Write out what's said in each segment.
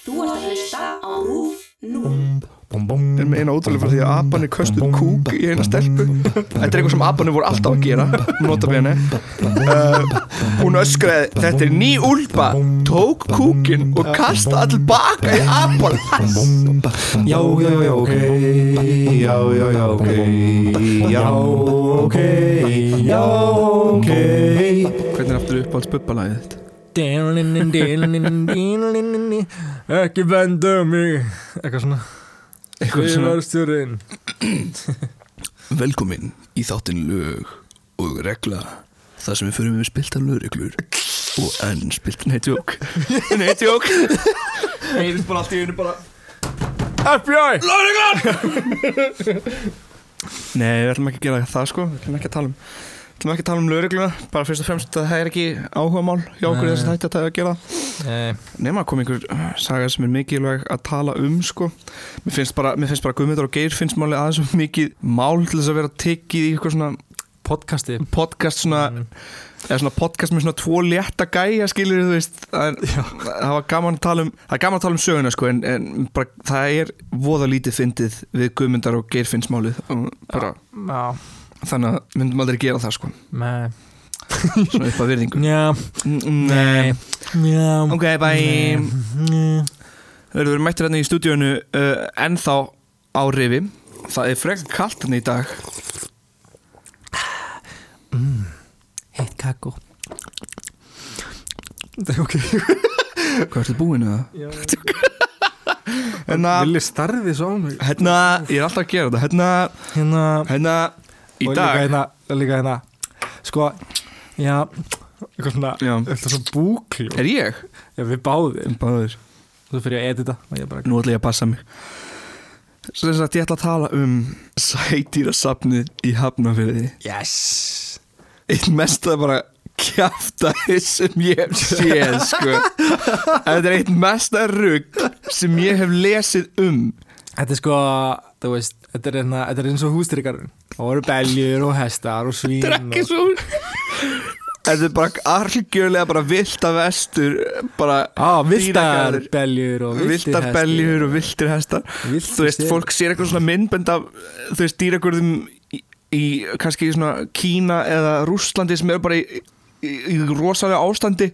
Þú ert að hlusta á RÚF 0. erum eina ótrúlega frá því að apanir köstuð kúk í eina stelpu þetta er eitthvað sem apanir voru alltaf að gera nota bene uh, hún öskraði þetta er ný úlpa tók kúkin og kasta all baka í apan Já, já, já, ok Já, já, já, ok Já, ok Já, ok hvernig er aftur upp alls bubbalagið þetta? Ekki benda á mig Eitthvað svona eitthvað svona velkomin í þáttin lög og regla þar sem við fyrir með spilta lögreglur og enn spilt nei tjók nei tjók heyrðist bara allt í einu bara FBI Nei, við ætlum ekki að gera það sko Við ætlum ekki að tala um Við ætlum ekki að tala um lögregluna Bara fyrst og fremst að það er ekki áhuga mál Hjá okkur þess að þetta að gera. Nei, Nefna kom einhver saga sem er mikilvæg að tala um sko. Mér finnst bara, bara Guðmyndar og Geir finnst máli aðeins svo mikið mál til þess að vera tekið í eitthvað svona podcasti. podcast svona Mm. eða svona podcast með svona tvo létta gæja skilur þú veist. Það, er, það var gaman að tala um það er gaman að tala um söguna sko en, en bara, það er voða lítið fyndið við Guðmyndar og Geir finnst málið og bara Já, þannig að myndum aldrei gera það sko. Nei. Svona upp að virðingu. Já, Mm, Nei. já. Ok, bye. Við erum mættir hérna í stúdíónu uh, ennþá á rifi. Það er frekar kalt hérna í dag. Heitt kakó. Það er ok. Hvað ertu búin að Hérna, Villi starði svo á mig. Hérna, ég er alltaf að gera þetta. Hérna, Hérna hérna Í og dag? líka hérna, líka hérna Sko, já Eitthvað svona, Já. eitthvað svona búkljó Er ég? Já, við báðum Báður Svo fyrir að edita og ég bara Nú ætla ég að passa mig. Svo þess að ég ætla að tala um Sætýrasafnið í Hafnafyrði Yes. Eitt mesta bara kjafta sem ég hef séð sko. Þetta er eitt mesta rugg sem ég hef lesið um. Þetta er sko, þú veist Þetta er, hérna, þetta er eins og hústrykarinn Og voru beljur og hestar og svín Þetta er ekki og... svo Þetta er bara algjörlega bara vilta vestur bara Á, viltar beljur og viltir viltar hestar. beljur og viltir hestar. Villtir þú veist, fólk sér eitthvað svona myndbend af þú veist, dýragörðum í, í kannski svona Kína eða Rússlandi sem eru bara í, í, í rosalega ástandi.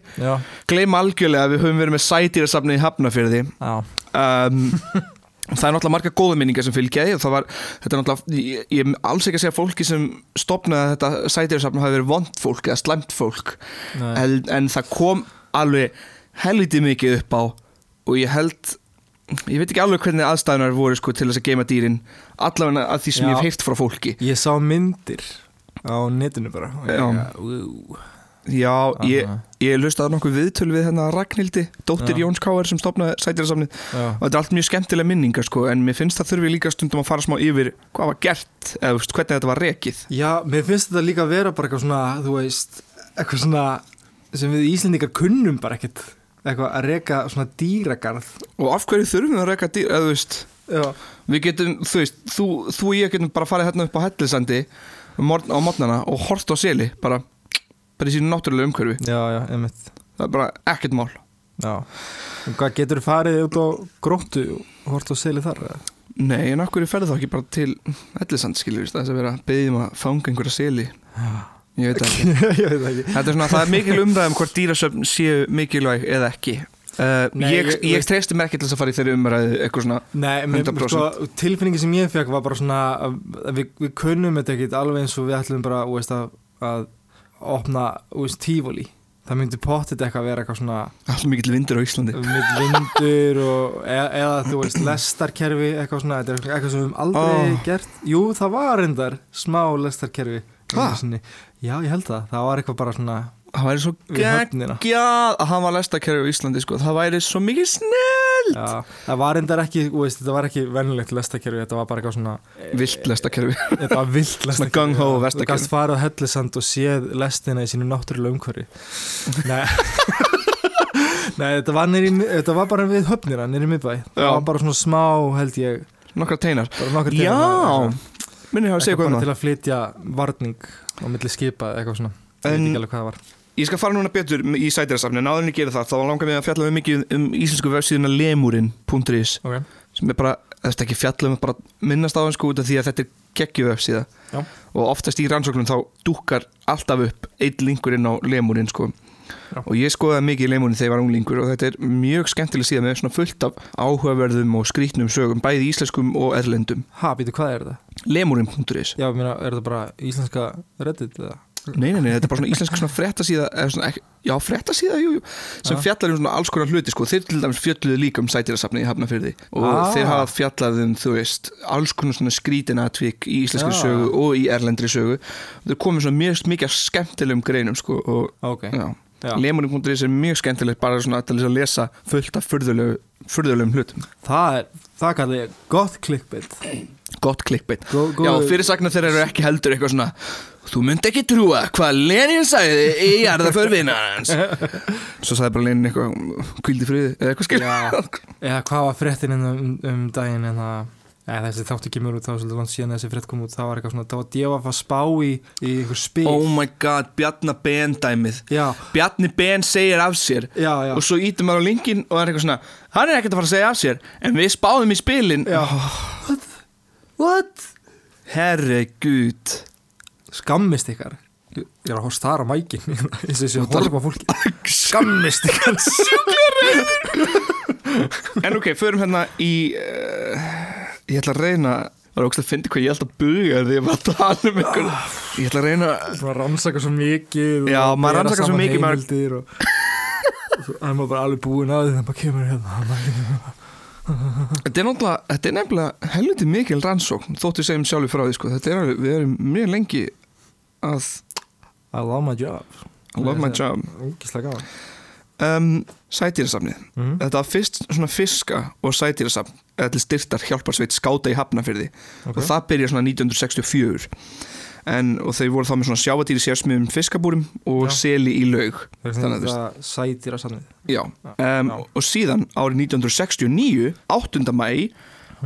Gleym algjörlega að við höfum verið með sætýrasafni í Hafnafyrði já, um, það er náttúrulega marga góða minningar sem fylgja því og það var, þetta er náttúrulega ég, ég er alls ekki að segja fólki sem stopnaði þetta sætýrasafni hafi verið vond fólk eða slæmt fólk en, en það kom alveg helviti mikið upp á og ég held ég veit ekki alveg hvernig aðstæðunar voru sko, til þess að geima dýrin allavega að því sem Já. ég hef heyrt frá fólki Ég sá myndir á netinu bara ég, Já. Já, ég, ég lustaði nokkuð viðtöl við hennar Ragnhildi, dóttir. Jóns Káar sem stopnaði sætýrasafnið já, og þetta er allt mjög skemmtilega minningar sko, en mér finnst það þurfi líka stundum að fara smá yfir hvað var gert, eða hvernig þetta var rekið. Já, mér finnst þetta líka að vera bara eitthvað svona, þú veist eitthvað svona sem við Íslendingar kunnum bara ekkert eitthvað að reka svona dýragarð. Og af hverju þurfum við að reka dýr, eða þú veist Já, við getum, þú veist, þú, þú og ég getum bara farið hérna upp á hellisandi morgn, á morgnana og hort á seli bara, bara í sínu náttúrulega umhverfi. Já, já, það er bara ekkert mál. Hvað getur þú farið út á gróttu og hort á seli þar? nei, en hverju ferðu þá ekki bara til hellisand skilur, þess að vera beðjum að fanga einhverja seli? Ég veit ekki. Ég veit ekki. Er svona, það er mikil umræðum hvort dýrasöfn séu mikilvæg eða ekki. Uh, Nei, ég, ég- ég treysti mér ekki til þess að fara í þeirri umræðu eitthvað svona Nei, mér, 100%. sko, tilfinningi sem ég fekk var bara svona við, við kunnum þetta ekkit alveg eins og við ætlum bara veist, að, að opna veist, tífóli það myndi pottit eitthvað að vera eitthvað svona alltaf mikill vindur á Íslandi. Mitt vindur og, eða, eða þú veist lestarkerfi eitthvað svona, er eitthvað sem við höfum aldrei Ó. gert. Jú, það var reyndar smá lestarkerfi sinni. já, ég held það, það var eitthvað bara svona það væri svo geggjað að hann var lestakerfi á Íslandi sko. það væri svo mikið snill já, það var reyndar ekki, veist, þetta var ekki venjulegt lestarkerfi, þetta var bara eitthvað svona vilt lestakerfi. Þetta var vilt lestarkerfi gung-ho já. vestarkerfi. Þú gast farið á hellisand og séð lestina í sínu náttúrulega umhverfi. Nei. Nei, þetta var, nýri, þetta var bara við höfnina, nýri miðbæ. Það var bara svona smá, held ég. Nokkra teinar. Bara nokkur já, minni hafa að segja Eitthvað hvað um það til að flytja varning á milli skipa eða eitthvað svona. Ég veit En- ekki alveg hvað það var ég skal fara núna betur í sætirasafni en áður en ég gera það, þá langar mig að fjalla um mikið um íslensku vefsíðuna lemurinn.is Ok, sem er bara, þetta er ekki fjalla um bara minnast á hann sko út af því að þetta er geggju vefsíða. Já, og oftast í rannsóknum þá dúkkar alltaf upp eitt linkur inn á lemurinn sko. Já. og ég skoðaði mikið í lemurinn þegar ég var unglingur og þetta er mjög skemmtileg síðan með svona fullt af áhugaverðum og skrítnum sögum bæði íslenskum og erlendum. Ha, býtu, hvað er þetta? lemurinn.is Já, ég meina, er þetta bara íslenska reddit eða? Nei, nei, nei, þetta er bara svona íslensk svona fréttasíða eða svona, ekki- Já, fréttasíða, jú, jú. Sem Já. fjallar um svona alls konar hluti, sko. Þeir til dæmis fjalluðu líka um sætirasafni í Hafnafyrði og Ah. þeir hafa fjallað um, þú veist alls konar svona skrítina atvik í íslenskri Já. sögu og í erlendri sögu. Þeir komið svona mjög mikið skemmtilegum greinum, sko og, Ok, já, lemurinn.is er mjög skemmtilegt bara svona að lesa fullt af furðulegum hlutum. Það er, það kalli ég gott clickbait. Gott clickbait. Gó- Já, fyrirsagnar þeir eru ekki heldur eitthvað svona Þú myndi ekki trúa hvað Lenin sagði í jarðaför vinnarans Svo sagði bara Lenin eitthvað Kvildi friði, eða eitthvað skil Já. Eða hvað var fréttin hérna um, um daginn en það Eða þessi þáttu kemur út þá svolítið vant síðan þessi frétt kom út það var eitthvað svona, það var djöfa að spá í í einhver spil. Oh my god, Bjarna Ben dæmið. Já, Bjarni Ben segir af sér já, já. Og svo ítum maður á linkin og það er eitthvað svona Hann er ekkert að fara að segja af sér En við spáðum í spilin. Já. What? Herregud Skammist ykkar. Ég er að hósta þar á mækin Ég sé að horfa fólki. Skammist ykkar. En ok, förum hérna í uh, Ég ætla að reyna Það er ógst að finna hvað ég ætla að buga Því að tala um einhver Ég ætla að reyna Svona rannsaka svo mikið Já, og maður bera rannsakar svo mikið, maður- og, og svo er maður bara alveg búinn að því þannig bara kemur hérna. Þetta er náttúrulega, þetta er nefnilega helviti mikil rannsókn þóttu segjum sjálfur frá því sko. þetta er við erum mjög lengi að I love my job. I love my job. um, Sætýrasafnið, mm. þetta var fyrst svona fiska og sætýrasafn eða til styrtar hjálparsveit skáta í Hafnafyrði Ok. og það byrja svona 1964 en, og þau voru þá með svona sjávatýri sérsmiðum fiskabúrum og Já. seli í laug. Þannig að það sætir að sannið Já, um, Já. og síðan árið 1969 8. mæ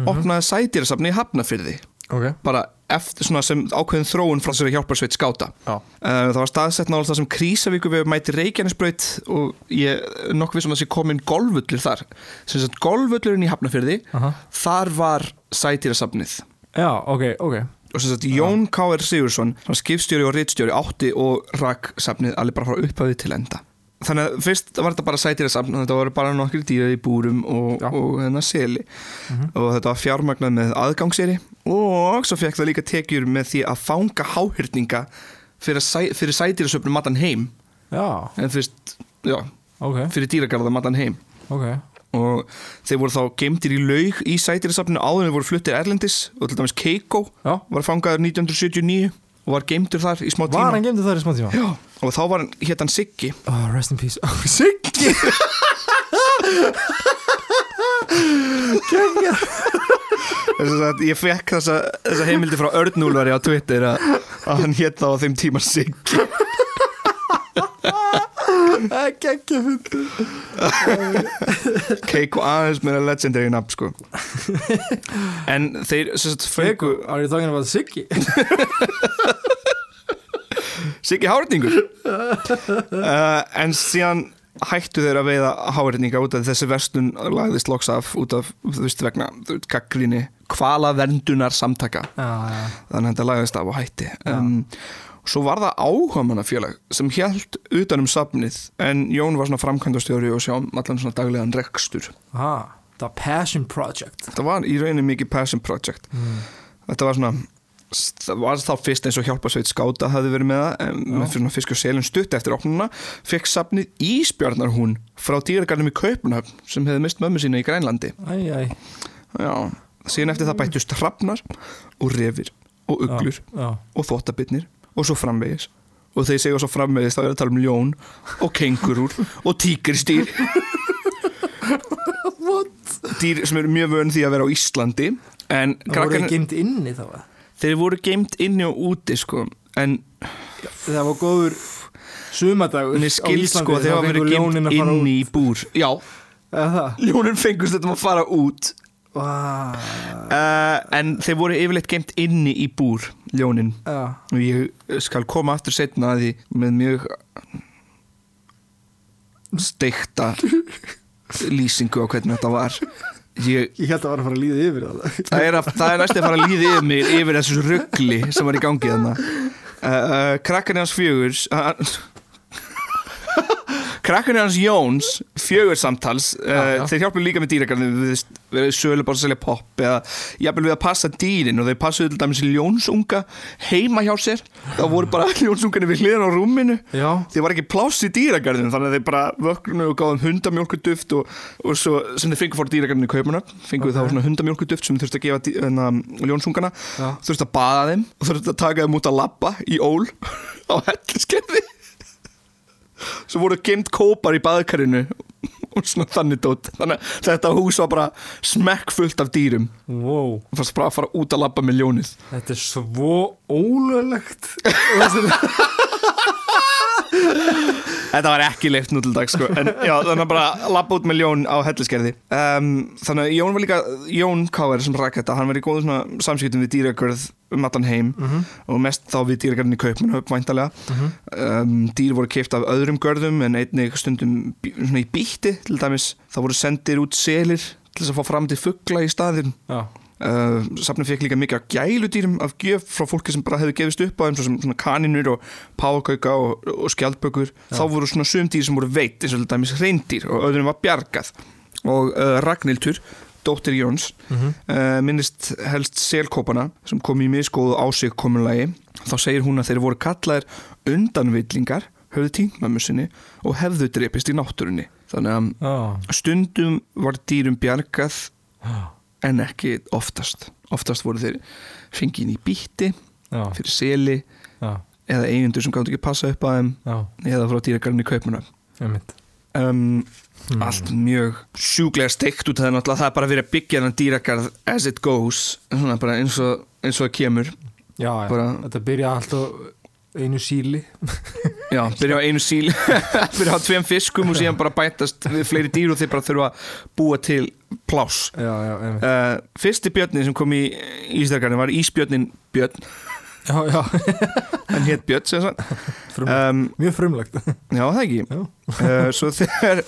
opnaði sætýrasafni í Hafnafyrði Ok. Bara eftir svona sem ákveðin þróun frá þessari hjálparsveit skáta. Uh, það var staðsett náttúrulega sem Krísavíku við mæti Reykjanesbraut og ég er nokkuð vissum að sé komin golfullur þar. Sem sagt golfullurinn í Hafnafjörði Aha. þar var sætýrasafnið. Já, ok, ok. Og sem sagt Jón K.R. Sigursson sem skipstjóri og rittstjóri átti og rak safnið alveg bara frá upphafi til enda þannig að fyrst var þetta bara sætýrasafn þetta voru bara nokkri dýra í búrum og, og hennar seli. Mhm. og þetta var fjármagnað með aðgangseri og svo fekk það líka tekjur með því að fanga háhyrninga fyrir, sæ, fyrir sætýrasöfnum matan heim. Já, en fyrst, já, ok, fyrir dýragarða matan heim. Ok. Og þeir voru þá geimtir í laug í sætýrasafninu áður en þeir voru fluttir erlendis og til dæmis Keiko Já. var fangaður 1979 og var geimtur þar í smá tíma. Var hann gemdi þar í smá tíma? Já, og þá var hann, hétt hann Siggi. Oh, rest in peace. Oh, Siggi að ég fekk þessa, þessa heimildi frá Örnúlvari á Twitter að, að hann hétt þá á þeim tíma Siggi. Fundur. Keiko aðeins meira legendary nafn sko. En þeir Are you talking about Siggi? Siggi Hárningur uh, En síðan hættu þeir að veiða hárninga út af þessi verslun lagðist loks af út af, þú veist, vegna gaggrinni kvala verndunar samtaka Já, já. Þannig að þetta lagðist af og hætti. Um, Svo var það áhugamannafélag sem hjælt utan um safnið en Jón var svona framkvæmdastjóri og sjá um allan svona daglegan rekstur. Aha, The Passion Project. Þetta var í rauninni mikið passion project. Mm. Þetta var svona það var þá fyrst eins og hjálpasveit skáta hafði verið með það, fyrir fisk og selum stutt eftir opnuna, fekk safnið Ísbjarnarhún frá dýragarnum í Kaupunhöfn sem hefði mist mömmu sína í Grænlandi. Æ, æ. Já, síðan eftir það bættust hrafnar og refir og uglur Já, og þvottabitnir og svo framvegis. Og þeir segja svo framvegis þá er að tala um ljón og kengurúr og tíkristýr dýr sem eru mjög vön því að vera á Íslandi en Það voru krakkarnir, geimt inni þá eða? Þeir voru geimt inni og úti sko en Það var góður sumadagur Mér skilst sko að þeir hafa verið geimt inni í búr. Já, það? ljónin fengust þetta að fara út. Vá. Uh, En þeir voru yfirleitt geimt inni í búr Ljónin. Já, Og ég skal koma aftur setna að því Með mjög steikta lýsingu á hvernig þetta var ég, Ég held að var að fara að líða yfir það það, er það er næstu að fara að líða yfir mig yfir þessu ruggli sem var í gangi þarna. Uh, uh, krakkarni hans fjögur uh, krakkarni hans Jóns fjögur samtals Já, já. þeir hjálpa líka með dýragarðin við, við sölu bara að selja popp eða jafnvel við að passa dýrin og þeir passuðu til dæmis ljónsunga heima hjá sér þá voru bara ljónsungarnir við hliðan á rúminu Já, þeir var ekki pláss í dýragarðinu þannig að þeir bara vöknu og gáðum hundamjólkuduft og, og svo sem þeir fengu fór dýragarðinu í kaupuna fengu Ok. þá hundamjólkuduft sem þurfti að gefa dý- hérna, ljónsungana Já. þurfti að baða þeim og þurfti að taka þeim út að labba í ól á helliskerfi svo voru geimt kópar í baðkarinu og svona þannig dót. Þannig að þetta hús var bara smekkfullt af dýrum. Wow. Og fannst bara að fara út að labba með ljónið. Þetta er svo ólöglegt Þetta var ekki leift nú til dag sko. en já, þannig að bara lappa út með Jón á helliskerði um, þannig að Jón var líka Jón K.R. sem rak þetta, hann var í góðum svona samskiptum við dýragörð um allan heim og mest þá við dýragörðin í kaupmann væntalega um, dýr voru keift af öðrum görðum en einnig stundum svona í býtti til dæmis, það voru sendir út selir til þess að fá fram til fugla í staðin Já, Uh, safnum fekk líka mikið af gæludýrum af gjöf frá fólki sem bara hefði gefist upp á þeim svona kaninur og páakauka og, og skjaldbökur. Þá voru svona sum dýr sem voru veitt eins og til dæmis reyndýr og öðrum var bjargað. Og uh, Ragnhildur dóttir Jóns Mhm. uh, minnist helst selkópana sem kom í miskóðu á sig komunlagi þá segir hún að þeir voru kallaðir undanvillingar höfðu týnt mömmu sinni og hefðu drepist í náttúrunni. Þannig að já, stundum var dýrum bjargað já, en ekki oftast. Oftast voru þeir fengið í býtti já, fyrir seli já, eða eigendur sem gátt ekki passa upp á þeim já, eða frá dýragarinn í kaupuna um, Hmm. allt mjög sjúklega steikt út af það það er bara verið að byggja hann dýragarð as it goes eins og, eins og það kemur. Bara- þetta byrja alltaf einu síli. Já, byrja á einu síl byrja á tveim fiskum og síðan bara bætast við fleiri dýr og þeir bara þurfa að búa til pláss. Já, já, uh, fyrsti björnin sem kom í Ísdýragarðin var Ísbjörnin Björn. Já, en hétt Björn frumlegt. Um, Mjög frumlegt. Já, það ekki? Uh, Svo þegar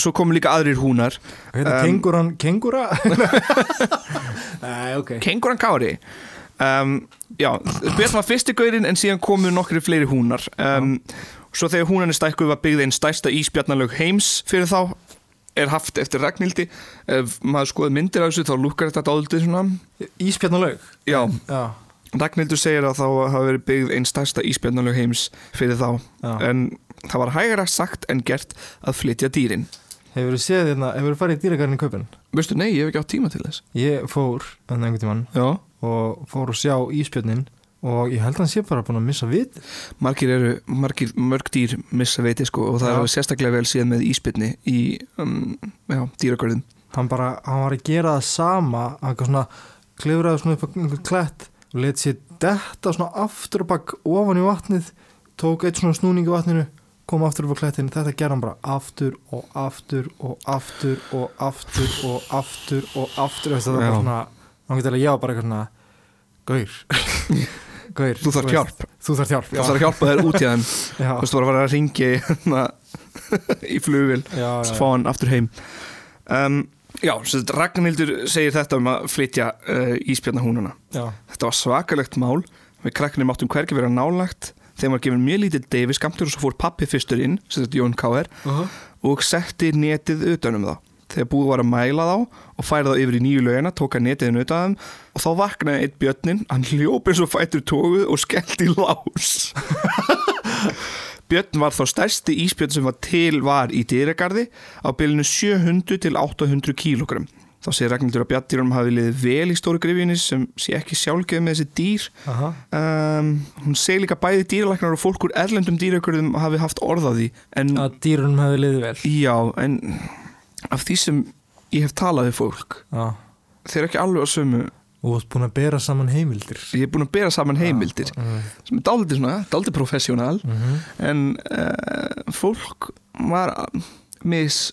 Svo kom líka aðrir húnar. Hérna, Um, kenguran, kengura Nei, ok. Kenguran Kári um, Já, Björn var fyrsti gaurinn En síðan komu nokkri fleiri húnar. Um, Svo þegar húnan er stækkuð var byggð einn stærsta ísbjarnalög heims fyrir þá er haft eftir Ragnhildi. Ef maður skoði myndir af þessu þá lúkar þetta dálítið svona. Íspjarnalaug Já, Já, Ragnhildur segir að þá hafa verið byggð einn stærsta ísbjarnalög heims fyrir þá. Já. En það var hægara sagt en gert að flytja dýrin. Hefur þú séð hérna, hefur þú farið í dýragarinn í kaupin? Veistu, nei, ég hef ekki átt tíma til þess. Ég fór, þannig einhvern tímann. Já og fór að sjá íspjörnin og ég held að hann sé bara búin að missa vit margir eru, margir, mörg dýr missa veiti sko og það Já. er sérstaklega vel síðan með íspilni í um, já, dýragörðin hann bara, hann var að gera það sama hann svona klifraði svona upp einhvern klætt og let sér detta svona aftur og bakk ofan í vatnið tók eitt svona snúning í vatninu kom aftur upp á klættin, þetta gerði hann bara aftur og aftur og aftur og aftur og aftur og aftur og það var Já. bara svona hann getur ég var bara eitthvað svona gaur. Gaur, Þú veist, hjálp. þú þarf hjálp, það þarf að hjálpa þér út í þeim. Þú veist, þú var að fara að ringi í já, já, svo fá hann aftur heim. Um, já, Ragnhildur segir þetta um að flytja uh, íspjarnahúnana já, þetta var svakalegt mál. Við krakkinni máttum hvergi vera nálagt þeim var gefin mjög lítið deyfi skamtur og svo fór pappi fyrstur inn, Jón K.R. uh og setti netið utan um það þegar búið var að mæla þá og færa þá yfir í nýju lögina, tók að netið utan um og þá vaknaði eitt björnin hann hljóp eins og fættur tóguð og skellt í lás. Björn var þá stærsti ísbjörn sem var til var í dýragarði á bylunu 700 til 800 kílógram þá segir Ragnhildur að bjarndýrum hafi liðið vel í stóru grifjunni sem sé ekki sjálfgeð með þessi dýr. Um, hún segir líka bæði dýralæknar og fólk úr erlendum dýragarðum hafi haft orð á því en að dýrunum hefði liðið vel. Já, en af því sem ég hef talað við fólk já, þeir eru ekki alveg á sömu og þú ert búin að bera saman heimildir. Ég er búin að bera saman heimildir mm sem er dálítið svona, dálítið professional -hmm. en uh, fólk var mis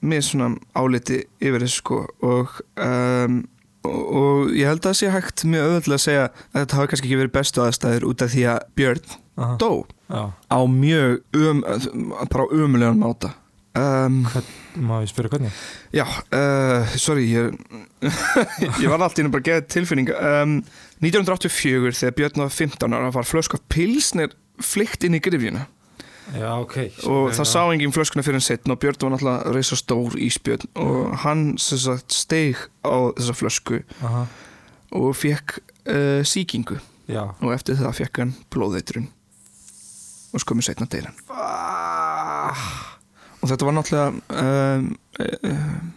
mis svona áliti yfir þessu sko og um, og, ég held að það sé hægt mjög auðvitað að segja að þetta hafi kannski ekki verið bestu aðstæður út af því að Björn Aha. dó Já, á mjög um, bara umulegan máta um, má ég spyrja hvernig? Já, uh, sorry ég, ég var alltaf bara að geða tilfinning um, 1984 þegar Björn var 15 ára var flösk af pilsnir flykt inn í grifjuna Já, ok. Og það sá enginn flöskuna fyrir en setn og Björn var náttúrulega reysa stór ísbjörn og hann sem sagt steig á þessa flösku Aha. og fekk uh, sýkingu. Já. Og eftir það fekk hann blóðeitrun. Og skömmu setna deyr hann og þetta var náttúrulega um, um,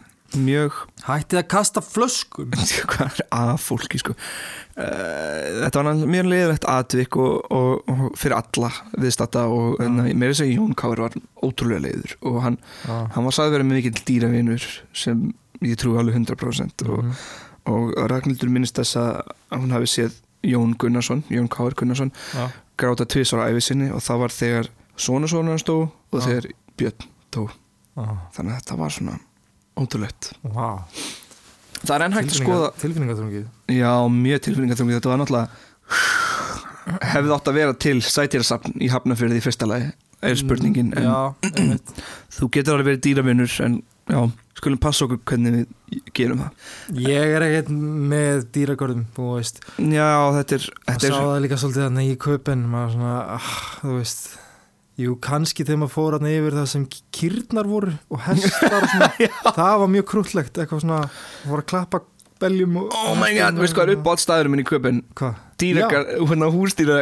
mjög Hættið að kasta flöskum hvað er að fólki sko uh, þetta var náttúrulega mjög leiðilegt atvik og, og, og fyrir alla viðstata og uh. mér er að segja Jón Káur var ótrúlega leiður og hann, Já hann var sagði verið mikill dýravinur sem ég trúi alveg 100% og, Mhm. og Ragnhildur minnist þess að hún hafi séð Jón Gunnarsson, Jón Káur Gunnarsson Já. gráta tvisar á æfi sinni og það var þegar hann stó og þegar Björn dó Já. þannig að þetta var svona ótrúlegt. Vá. Það er enn hægt að skoða Tilfinningaþrungið. Já, mjög tilfinningaþrungið. Þetta var náttúrulega hefði átt að vera til sætýrasafn í Hafnafjörði í fyrsta lagi er spurningin en Já, þú getur alveg verið dýravinnur en já, skulum passa okkur hvernig við gerum það. Ég er ekkert með dýragörðum, þú veist. Já, þetta er, þetta sá er það líka svolítið þannig í köpinn maður svona, ah, þú veist Jú, kannski þegar maður fór hann yfir það sem kýrnar voru og hestar og svona, það var mjög krúllegt eitthvað svona, voru að klappa beljum og Oh my god, veist hvað er uppáhaldstæðurum minn í köpun Hvað? Dýragar, hérna hústýra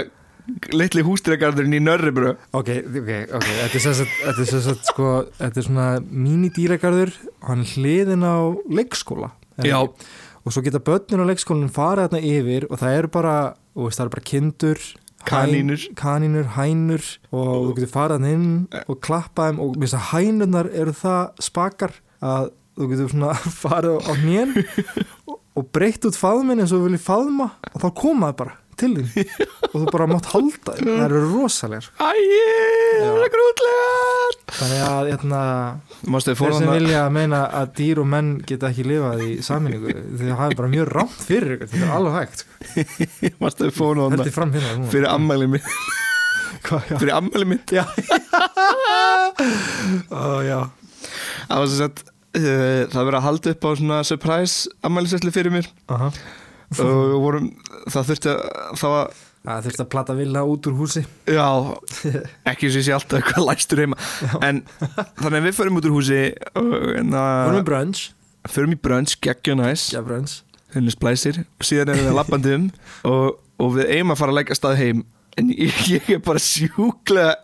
litli hústýragarðurinn í Nörribrö Ok, ok, ok, þetta er sagt, sko, þetta er svona mini-dýragarður og hann hliðin á leikskóla. Já, og svo geta börnin á leikskólanum farið þarna yfir og það eru bara, þú veist, það eru bara kindur Kanínur. kanínur, hænur og þú getur þarna inn og klappa þeim og mér finnst að hænurnar eru það spakar að þú getur svona farið á hnén og, og breytt út faðminn eins og þú viljið faðma og þá koma það bara til þín. Og þú bara mátt halda þeim, það eru rosalegar æjé, það er grútlegar þannig að hérna, þeir sem vilja meina að dýr og menn geta ekki lifað í saminningu þið hafi bara mjög rámt fyrir ykkur. Þetta er alveg hægt, sko. Mástu fram hérna núna. fyrir ammæli mitt. Fyrir ammæli mitt. Ó, já. það var sem sagt uh, það verið að halda upp á svona surprise ammælisveislu fyrir mér. Aha. Og vorum, það þurfti að það var, Það þurfti að plata vilja út úr húsi. Já ekki sem ég sé alltaf eitthvað læstur heima. En þannig að við förum út úr húsi Vorum við brunch? Förum í brunch, geggja næs. Já, brunch. Henni splæsir. Og síðan erum við lappandi um og, og við eigum að fara að leggja stað heim. En ég, ég er bara sjúklega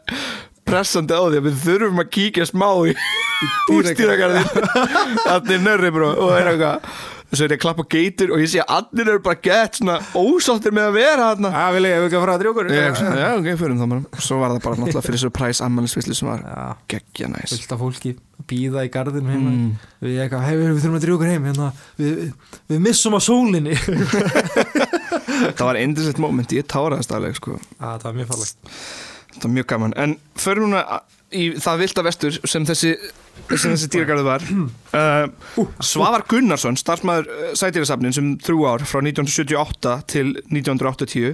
pressandi á því að við þurfum að kíkja smá í hústýragarðin allir nörri bró og er eitthvað svo er ég að klappa geitur og ég sé að allir eru bara gett svona ósáttir með að vera þarna. Já, vil ég, ef við ekki að fara að drjókur Ég, já, ok, fyrir það bara Svo var það bara náttúrulega fyrir surprise ammælisvislu sem var Já, geggja næs. Fullt af fólki býða í garðinu heima. Mm. Við eitthvað, hei, við þurfum að drjókur heim hérna, við, við, við missum á sólinni. Það var endislegt moment, ég táraðast alveg sko. Já, það var mjög fallegt. Það var mjög gaman. En förum núna í það vilda vestur sem þessi, sem þessi dýragarðu var. Uh, Svavar Gunnarsson starfsmæður uh, sætýrasafnin sem þrjú ár frá 1978 til 1980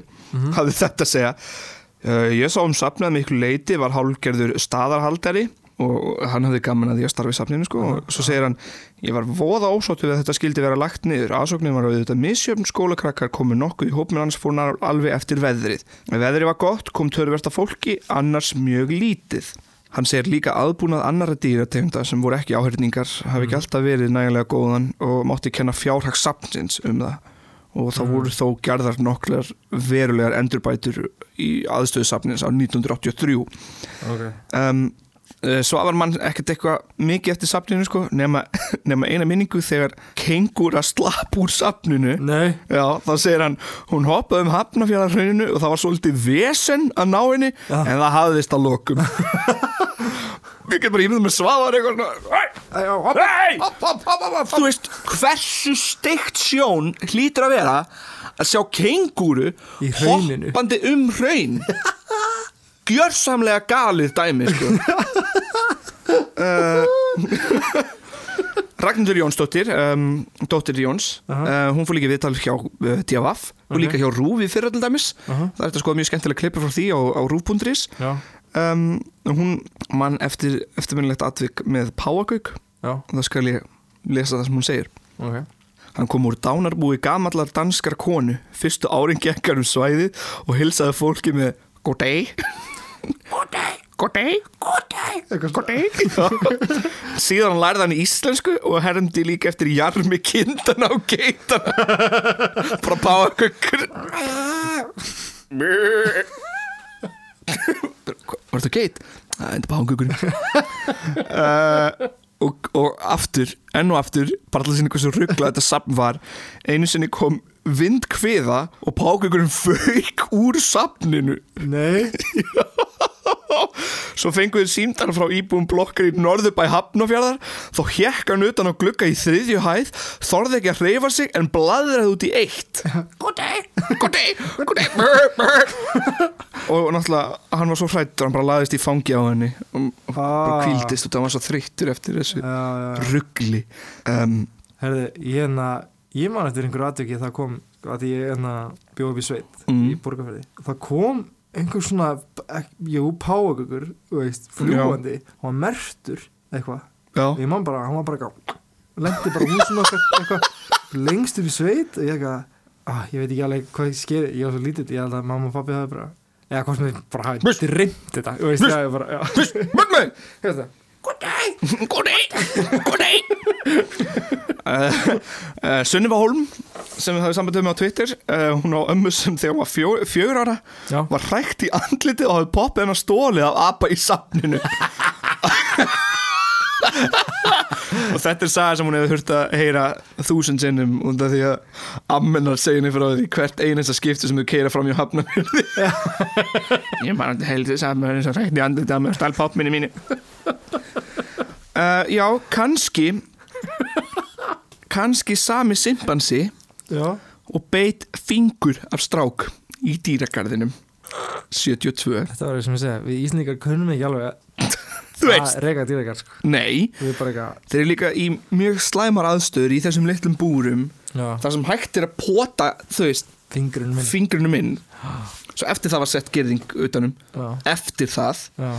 hafði þetta að segja uh, Ég sá um safnað miklu leiti var hálfgerður staðarhaldari og hann hafði gaman að því að starfa í safninu sko og svo segir hann ég var voða ósáttu við að þetta skildi vera lagt niður. Aðsóknin var auðvitað misjöfn skólakrakkar komu nokkuð í hópin annars fór hann alveg eftir veðrið. Veðrið var gott kom törversta fólki annars mjög lítið Hann segir líka aðbúnað annara dýrategunda sem voru ekki áhörningar hafi ekki alltaf verið nægilega góðan og mátti kenna fjárhags sapnsins um það. Og það voru þó gerðar nokklar verulegar endurbætur í aðstöðu sapnins á 1983 okay. um, Svavar mann ekkert eitthvað mikið eftir sapninu sko nema, nema eina minningu þegar kengúra slapp úr sapninu Nei, Já, þá segir hann, hún hoppaði um hafnafjörðarhrauninu og það var svolítið vesen að ná henni Já. en það hafðist að lokum Ég get bara ímyndum með svaðar eitthvað Hey! hopp. Þú veist, hversu steikt sjón hlýtur að vera að sjá kengúru hoppandi um hraun? Gjörsamlega galið dæmi, sko. Uh, Ragnhildur Jónsdóttir um, dóttir Jóns Aha. uh, hún fór líka viðtal hjá uh, DFF og líka hjá Rúf í fyrra til dæmis. Aha. það er þetta sko mjög skemmtilega klippur frá því á, á Rúf.is Já, um, hún mann eftir eftirminnilegt atvik með Páagauk já, og það skal ég lesa það sem hún segir. Ok. Hann kom úr dánarbúi gamallar danskar konu. Fyrstu árin gekkar um svæðið og hilsaði fólki með God day God day God day God day God day Síðan hann lærði hann íslensku og hermdi líka eftir jarmi kindana og geitana. Bara páa kukkur Var þetta geit? Það páa kukkur uh, og, og aftur, enn og aftur bara alltaf sinni hversu ruggla þetta safn var einu sinni kom vindkviða og pákugurinn fauk úr safninu. Nei svo fenguðu símdara frá íbúum blokkar í norðubæ Hafnafjörðar þá hjekk hann utan á glugga í þriðju hæð þorði ekki að hreyfa sig en bladraði út í eitt God day, good day, good day brr, brr. og náttúrulega hann var svo hrættur hann bara laðist í fangi á henni og og bara Ah. kvíldist og það var svo þreyttur eftir þessu Já, já, ruggli um, Herði, ég hérna Ég man eftir einhverju atviki það kom að ég hérna bjóð upp í sveit Mm. í borgarferði Það kom einhver svona jú, veist, fljúandi og hann mertur eitthvað. Og ég man bara, hann var bara lendi bara húsinu okkar eitthvað lengst upp í sveit og ég eitthvað ah, ég veit ekki alveg hvað ég skeri ég var svo lítill, ég held að mamma og pappi hafi bara eða sem þið bara hafi dreymt þetta veist, ég bara, já. Mörg Hérna. God day, good day, good day uh, uh, Sunniva Holm sem við hafum sambandið með á Twitter uh, hún á ömmu sem þegar hún var fjó, fjögur ára Já. var hrækt í andlitið og hafði poppið hennar stólið af apa í safninu og þetta er saga sem hún hefur þurft að heyra þúsund sinnum af því að ammennar henni frá því hvert einasta skipti sem þau keira fram í hafnafjörði ég man að heldur þess að maður er svo hrækt í andlitið að maður stál poppminni mínu. Uh, já, kannski kannski sami simpansi já, og beit fingur af strák í dýragarðinum. 72 þetta var það sem ég segja við Íslingar kunnum ekki alveg að þú veist, að reyka dýrakar sko. nei. Þeir eru líka í mjög slæmar aðstöður í þessum litlum búrum já, þar sem hægt er að pota þú veist, fingurinn minn fingrunum inn. Svo eftir það var sett gerðing utanum já, eftir það. Já,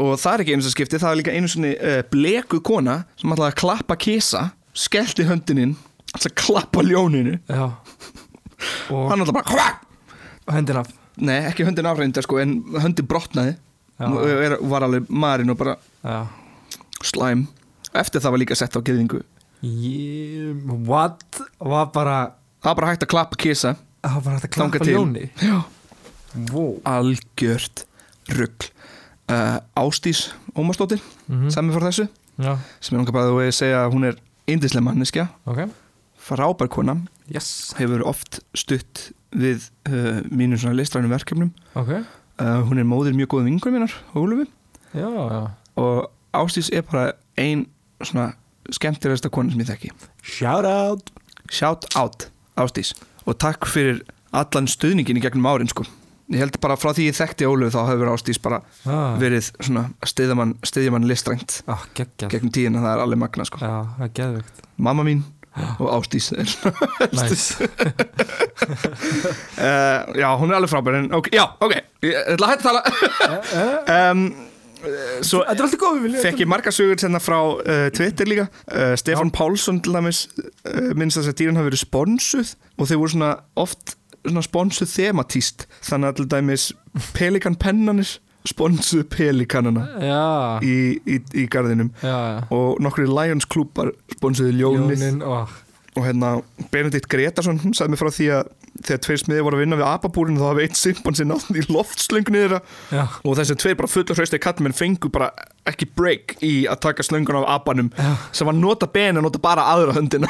og það er ekki einu sem skipti, það er líka einu svona uh, blekuð kona sem ætlaði að klappa kisa skellti höndininn ætlaði að klappa ljóninu. Já. Og hann ætlaði bara hva? hendin af. Nei, ekki höndin afreindar sko en höndin brotnaði. og er, var alveg marinn og bara já. slæm. Eftir það var líka sett á geðingu Ég, what? Var bara það var bara hægt að klappa kisa. Það var bara hægt að klappa ljóni wow. algjört rugg uh, Ástís Ómarsdóttir mm sem er fyrir þessu já, sem er langar bara að segja að hún er indislega manneskja. Ok. Frábær kona. Yes, hefur oft stutt við uh, svona listrænum verkefnum. Ok uh, hún er móðir mjög góðum vingur minnar Ólufi já, já. Og Ástís er bara ein svona skemmtilegasta kona sem ég þekki. Shout out. Shout out Ástís og takk fyrir allan stuðningin í gegnum árin sko. Ég held bara frá því ég þekkti Ólu þá hefur Ástís bara ah, verið svona stiðja mann, stiðja mann listrænt ah, gegnum tíðina, það er alveg magna sko. Já, mamma mín og Ástís nice. uh, já, hún er alveg frábær en ok, já, ok, ég ætla að hætta að tala. Um, svo fekk ég marga sögur hérna frá uh, Twitter líka. Uh, Stefán Pálsson til dæmis minnst þess að dýrin hafi verið sponsuð og þau voru svona oft sponsuð thematíst þannig að til dæmis pelikanpennanir sponsuð pelikanana já, í, í, í garðinum. Já, já. Og nokkri Lions klúpar sponsuðu ljónið. Ljónin, oh, og hérna Benedikt Gretarsson sagði mig frá því að þegar tveir smiði voru að vinna við apabúrin þá hafi eitt simpansi nátt í loftslöngunni þeirra. Já, og þessi tveir bara fulla hraustið kallmenn fengu bara ekki break í að taka slöngun af abanum Já. sem var nota bena nota bara aðra höndina.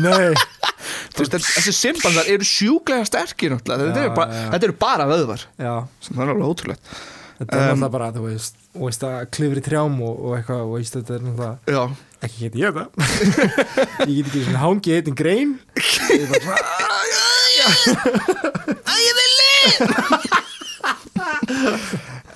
Nei. Þú veist, þessi simpansar eru sjúklega sterkir náttúrulega. Þetta, Já, eru bara, já. þetta eru bara vöðvar. Já, sem það er alveg ótrúlegt þetta er Um, náttúrulega bara, þú veist og veist að klifri trjám og, og eitthvað og veist þetta er náttúrulega já, ekki geti ég það ég get ekki svona hangi eitt en grein ég er bara ég vil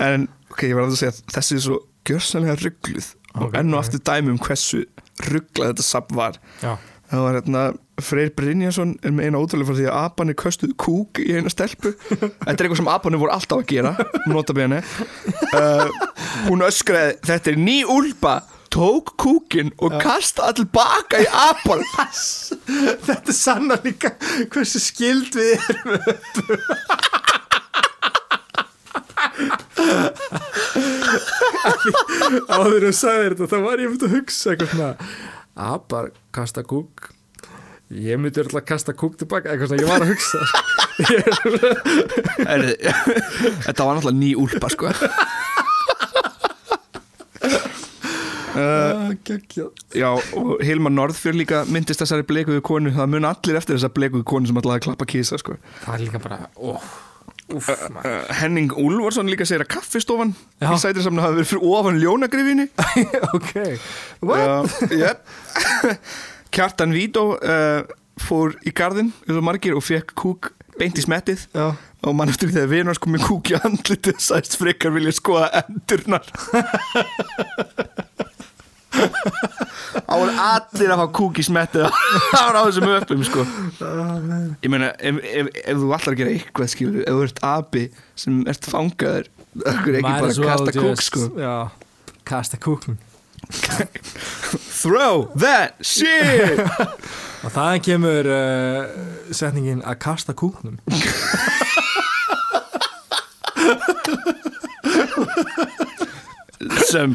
en ok, ég var að segja að þessi er svo gjörsanlega ruggluð og Ok, enn og ok. aftur dæmi um hversu rugglað þetta safn var já, það var hérna Freyr Brynjason er með eina ótrúlega frá því að apanir köstuð kúk í eina stelpu. Þetta er eitthvað sem apanir voru alltaf að gera nota bene uh, hún öskraði þetta er ný úlpa. Tók kúkin og kasta all baka í apan Þetta er sanna líka hversu skild við erum. Áður en sagði þetta þá var ég myndi að hugsa eitthvað svona Apar kasta kúk. Ég myndi öll að kasta kúk tilbaka eitthvað svona ég var að hugsa. Þetta var náttúrulega ný úlpa sko. Uh, Já, og Hilmar Norðfjörn líka myndist þessari bleikuðu konu það mun allir eftir þessa bleikuðu konu sem að klappa kísa sko. Það er líka bara ó, Úff, maður uh, Henning Úlfarsson líka segir að kaffistofan Já. í sætirsamna hafi verið fyrir ofan ljónagrifinni Ok What? Já, yep. Kjartan Vító uh, fór í garðin eins og margir og fekk kúk beint í smettið Já og mann eftir því þegar vinur hans kom með kúk í andlitið sæst frekar vilja skoða endurnar Það voru allir að fá kúk í smettið það var á þessum öppum sko. Ég meina, ef, ef, ef þú allar að gera eitthvað skilur, ef þú ert abi sem ert fangaður það er ekki bara að kasta kúk sko? Já Kasta kúkn Throw that shit! Og þaðan kemur uh, setningin að kasta kúknum sem,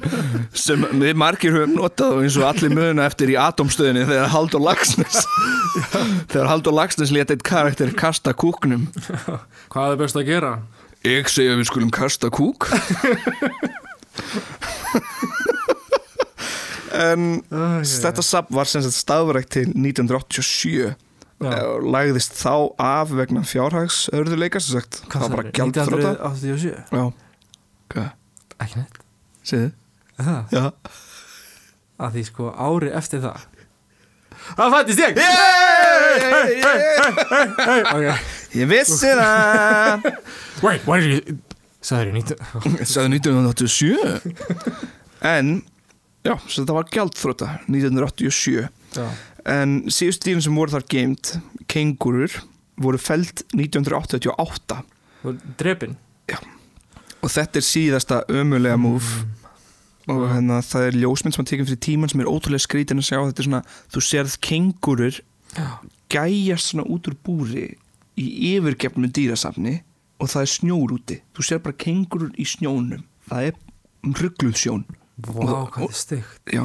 sem við margir höfum notað og eins og allir möguna eftir í atomstöðinni þegar Haldur Lagsnes þegar Haldur Lagsnes leta eitt karakter kasta kúknum. Hvað er best að gera? ég segi að við skulum kasta kúk. En Uh, þetta safn var sem sagt staðverekt til 1987 Já. og lagðist þá af vegna fjárhags örðuleika sem sagt, það var bara gjaldþróta 1987 já, Ekki neitt segðu. Já. Að því sko ári eftir það. Það fættist ég! Ég vissi það. Wait, what did you Sæður ég 19 Sæði 1987 En Já, svo þetta var gjaldþróta 1987 Já. En síðust dýrin sem voru þar geimt Kengurur voru feld 1988 Og drepin Og þetta er síðasta ömulega múf Og hérna, það er ljósmynd sem að tekja fyrir tíman sem er ótrúlega skrítin að sjá. Þetta er svona, þú sérð kengurur gæjast svona út úr búri í yfirgefnu dýrasafni og það er snjór úti. Þú sér bara kengurur í snjónum. Það er ruggluð sjón. Vá, hvað er stygt Já,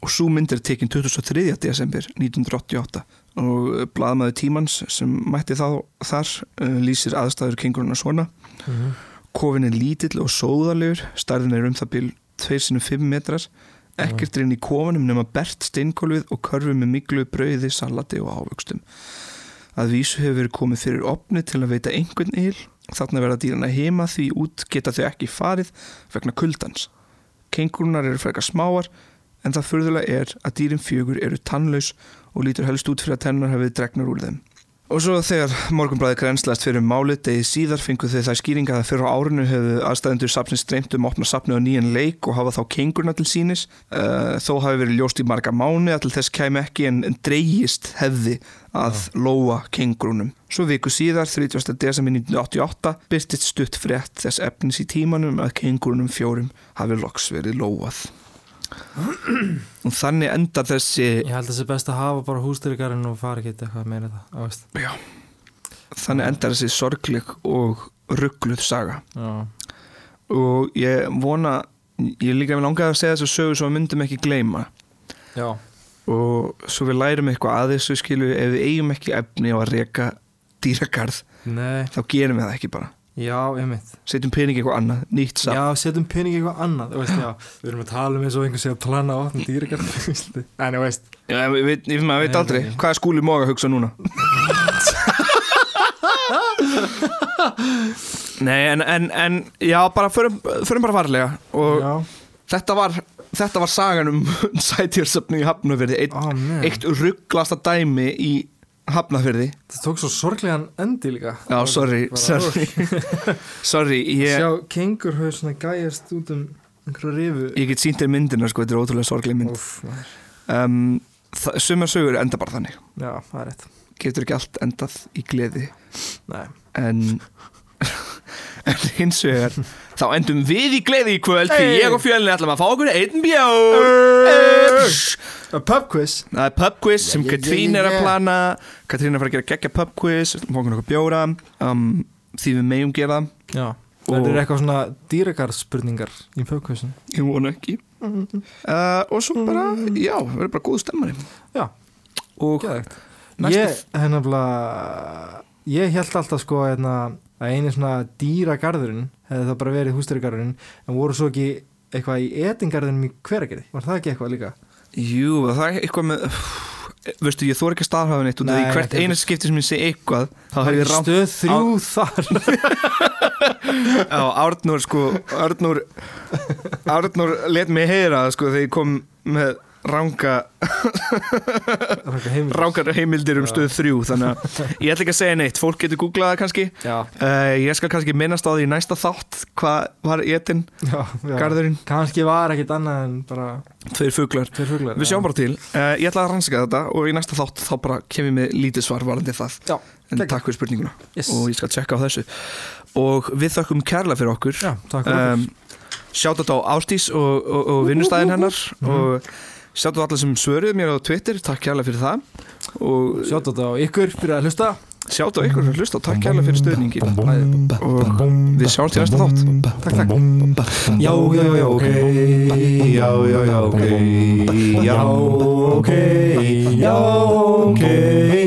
og svo mynd er tekin 23. desember 1988 og blaðmaður tímans sem mætti þá þar uh, lýsir aðstæður kenguruna svona. Mhm. Kofin er lítill og sóðalegur stærðin er um það bil 2-5 metrar. Ekkert er inn í kofinum nema bert steinkólfið og körfu með miklu brauði, salati og ávöxtum. Að vísu hefur verið komið fyrir opni til að veita einhvern yl þarna verða dýrana heima því út geta þau ekki farið vegna kuldans. Kengurunar eru frekar smáar en það furðulega er að dýrin fjögur eru tannlaus og lítur helst út fyrir að tennar hefur dregnar úr þeim Og svo þegar morgunblæði grænslast fyrir málið degi síðar fengu þau það skýringa að fyrir á árinu hefðu aðstæðendur safnins streymt um að opna safni á nýjan leik og hafa þá kengurna til sínis. Uh, þó hafi verið ljóst í marga mánu að til þess kæmi ekki en, en dreigist hefði að lóa kengurunum. Svo viku síðar, 30. desember 1988, byrtist stutt frétt þess efnis í tímanum að kengurunum fjórum hafi loks verið lóað. Og þannig endar þessi Ég held að það sé best að hafa bara hústyrkarinn og fara ekki eitthvað meira það. Já. Þannig endar þessi sorgleg og ruggluð saga. Já, og ég vona ég líka við langaði að segja þessu sögu svo við myndum ekki gleyma. Já, og svo við lærum eitthvað að þessu skilu ef við eigum ekki efni á að reka dýragarð nei, þá gerum við það ekki bara já, ég mitt setjum pening eitthvað annað, nýtt samt Já, setjum pening eitthvað annað, þú veist, já. Við erum að tala um eins og einhver sé að plana á opnum dýrikar En ég veist. Já, ég veit, ég, veit Nei, aldrei. nei. hvað er skúli móga að hugsa núna? Nei, en, en, en já, bara förum, förum bara varlega. Og Já, þetta var þetta var sagan um sætjörnsöfni í Hafnafyrði eitt, man. eitt rugglasta dæmi í Hafnafyrði það tók svo sorglegan endi líka. Já, sorry, sorry. Sorry, ég, Sjá, kengur höfðu svona gæjast út um einhverja rifu. Ég get sínt þér myndina sko, þetta er ótrúlega sorgleg mynd. Maður. um, sumar sögur enda bara þannig. Já, það er rétt. Getur ekki allt endað í gleði. Nei, en, en hins vegar þá endum við í gleði í kvöld því Hey. ég og fjölni ætlum að fá okkur einn bjór. A pub quiz. Það er pub quiz sem Yeah, yeah, Katrín yeah, er að yeah. plana. Katrín er að fara að gera geggja pub quiz. Að fá okkur bjóra. Um, því við megum gera það. Já, það er eitthvað svona dýragarspurningar í quizin ég vona ekki. Uh, og svo bara, já, verður bara góð stemmari. Já, og Næstu- Ég, hennar Ég held alltaf sko hérna, að eini svona dýragarðurinn hefði það bara verið hústýragarðurinn en voru svo ekki eitthvað í etingarðunum í hveragerði Var það ekki eitthvað líka? jú, það er eitthvað með veistu, ég þór ekki að staðhafa neitt út af því hvert einu skipti sem ég segi eitthvað þá Það hef er ég rámt stöð þrjú þar á Árnur sko, Árnur Árnur let mig heyra sko þegar ég kom með ranga rángar heimildir. um stöð þrjú þannig að ég ætla ekki að segja neitt, fólk getur googlað það kannski. Uh, ég skal kannski minnast á því næsta þátt hvað var étin, garðurinn? Kannski var ekkit annað en bara tveir fuglar, tveir fuglar við sjáum bara til. Uh, ég ætla að rannsaka þetta og í næsta þátt þá bara kem ég með lítið svar varandi það. Já, en takk fyrir spurninguna. Yes. og ég skal tjekka á þessu. Og við þökkum kærlega fyrir okkur. Já, um, sjátt á Ástís og, og, og vinnustæðin hennar. Og sjátt á alla sem svöruðu mér á Twitter takk kærlega fyrir það. Og Sjátt á þetta á ykkur fyrir að hlusta. Sjátt á ykkur sem hlusta og takk kærlega fyrir stöðningin og við sjáum til næsta þátt. Takk, takk. Já, já, já, ok. Já, já, já, ok. Já, ok. Já, ok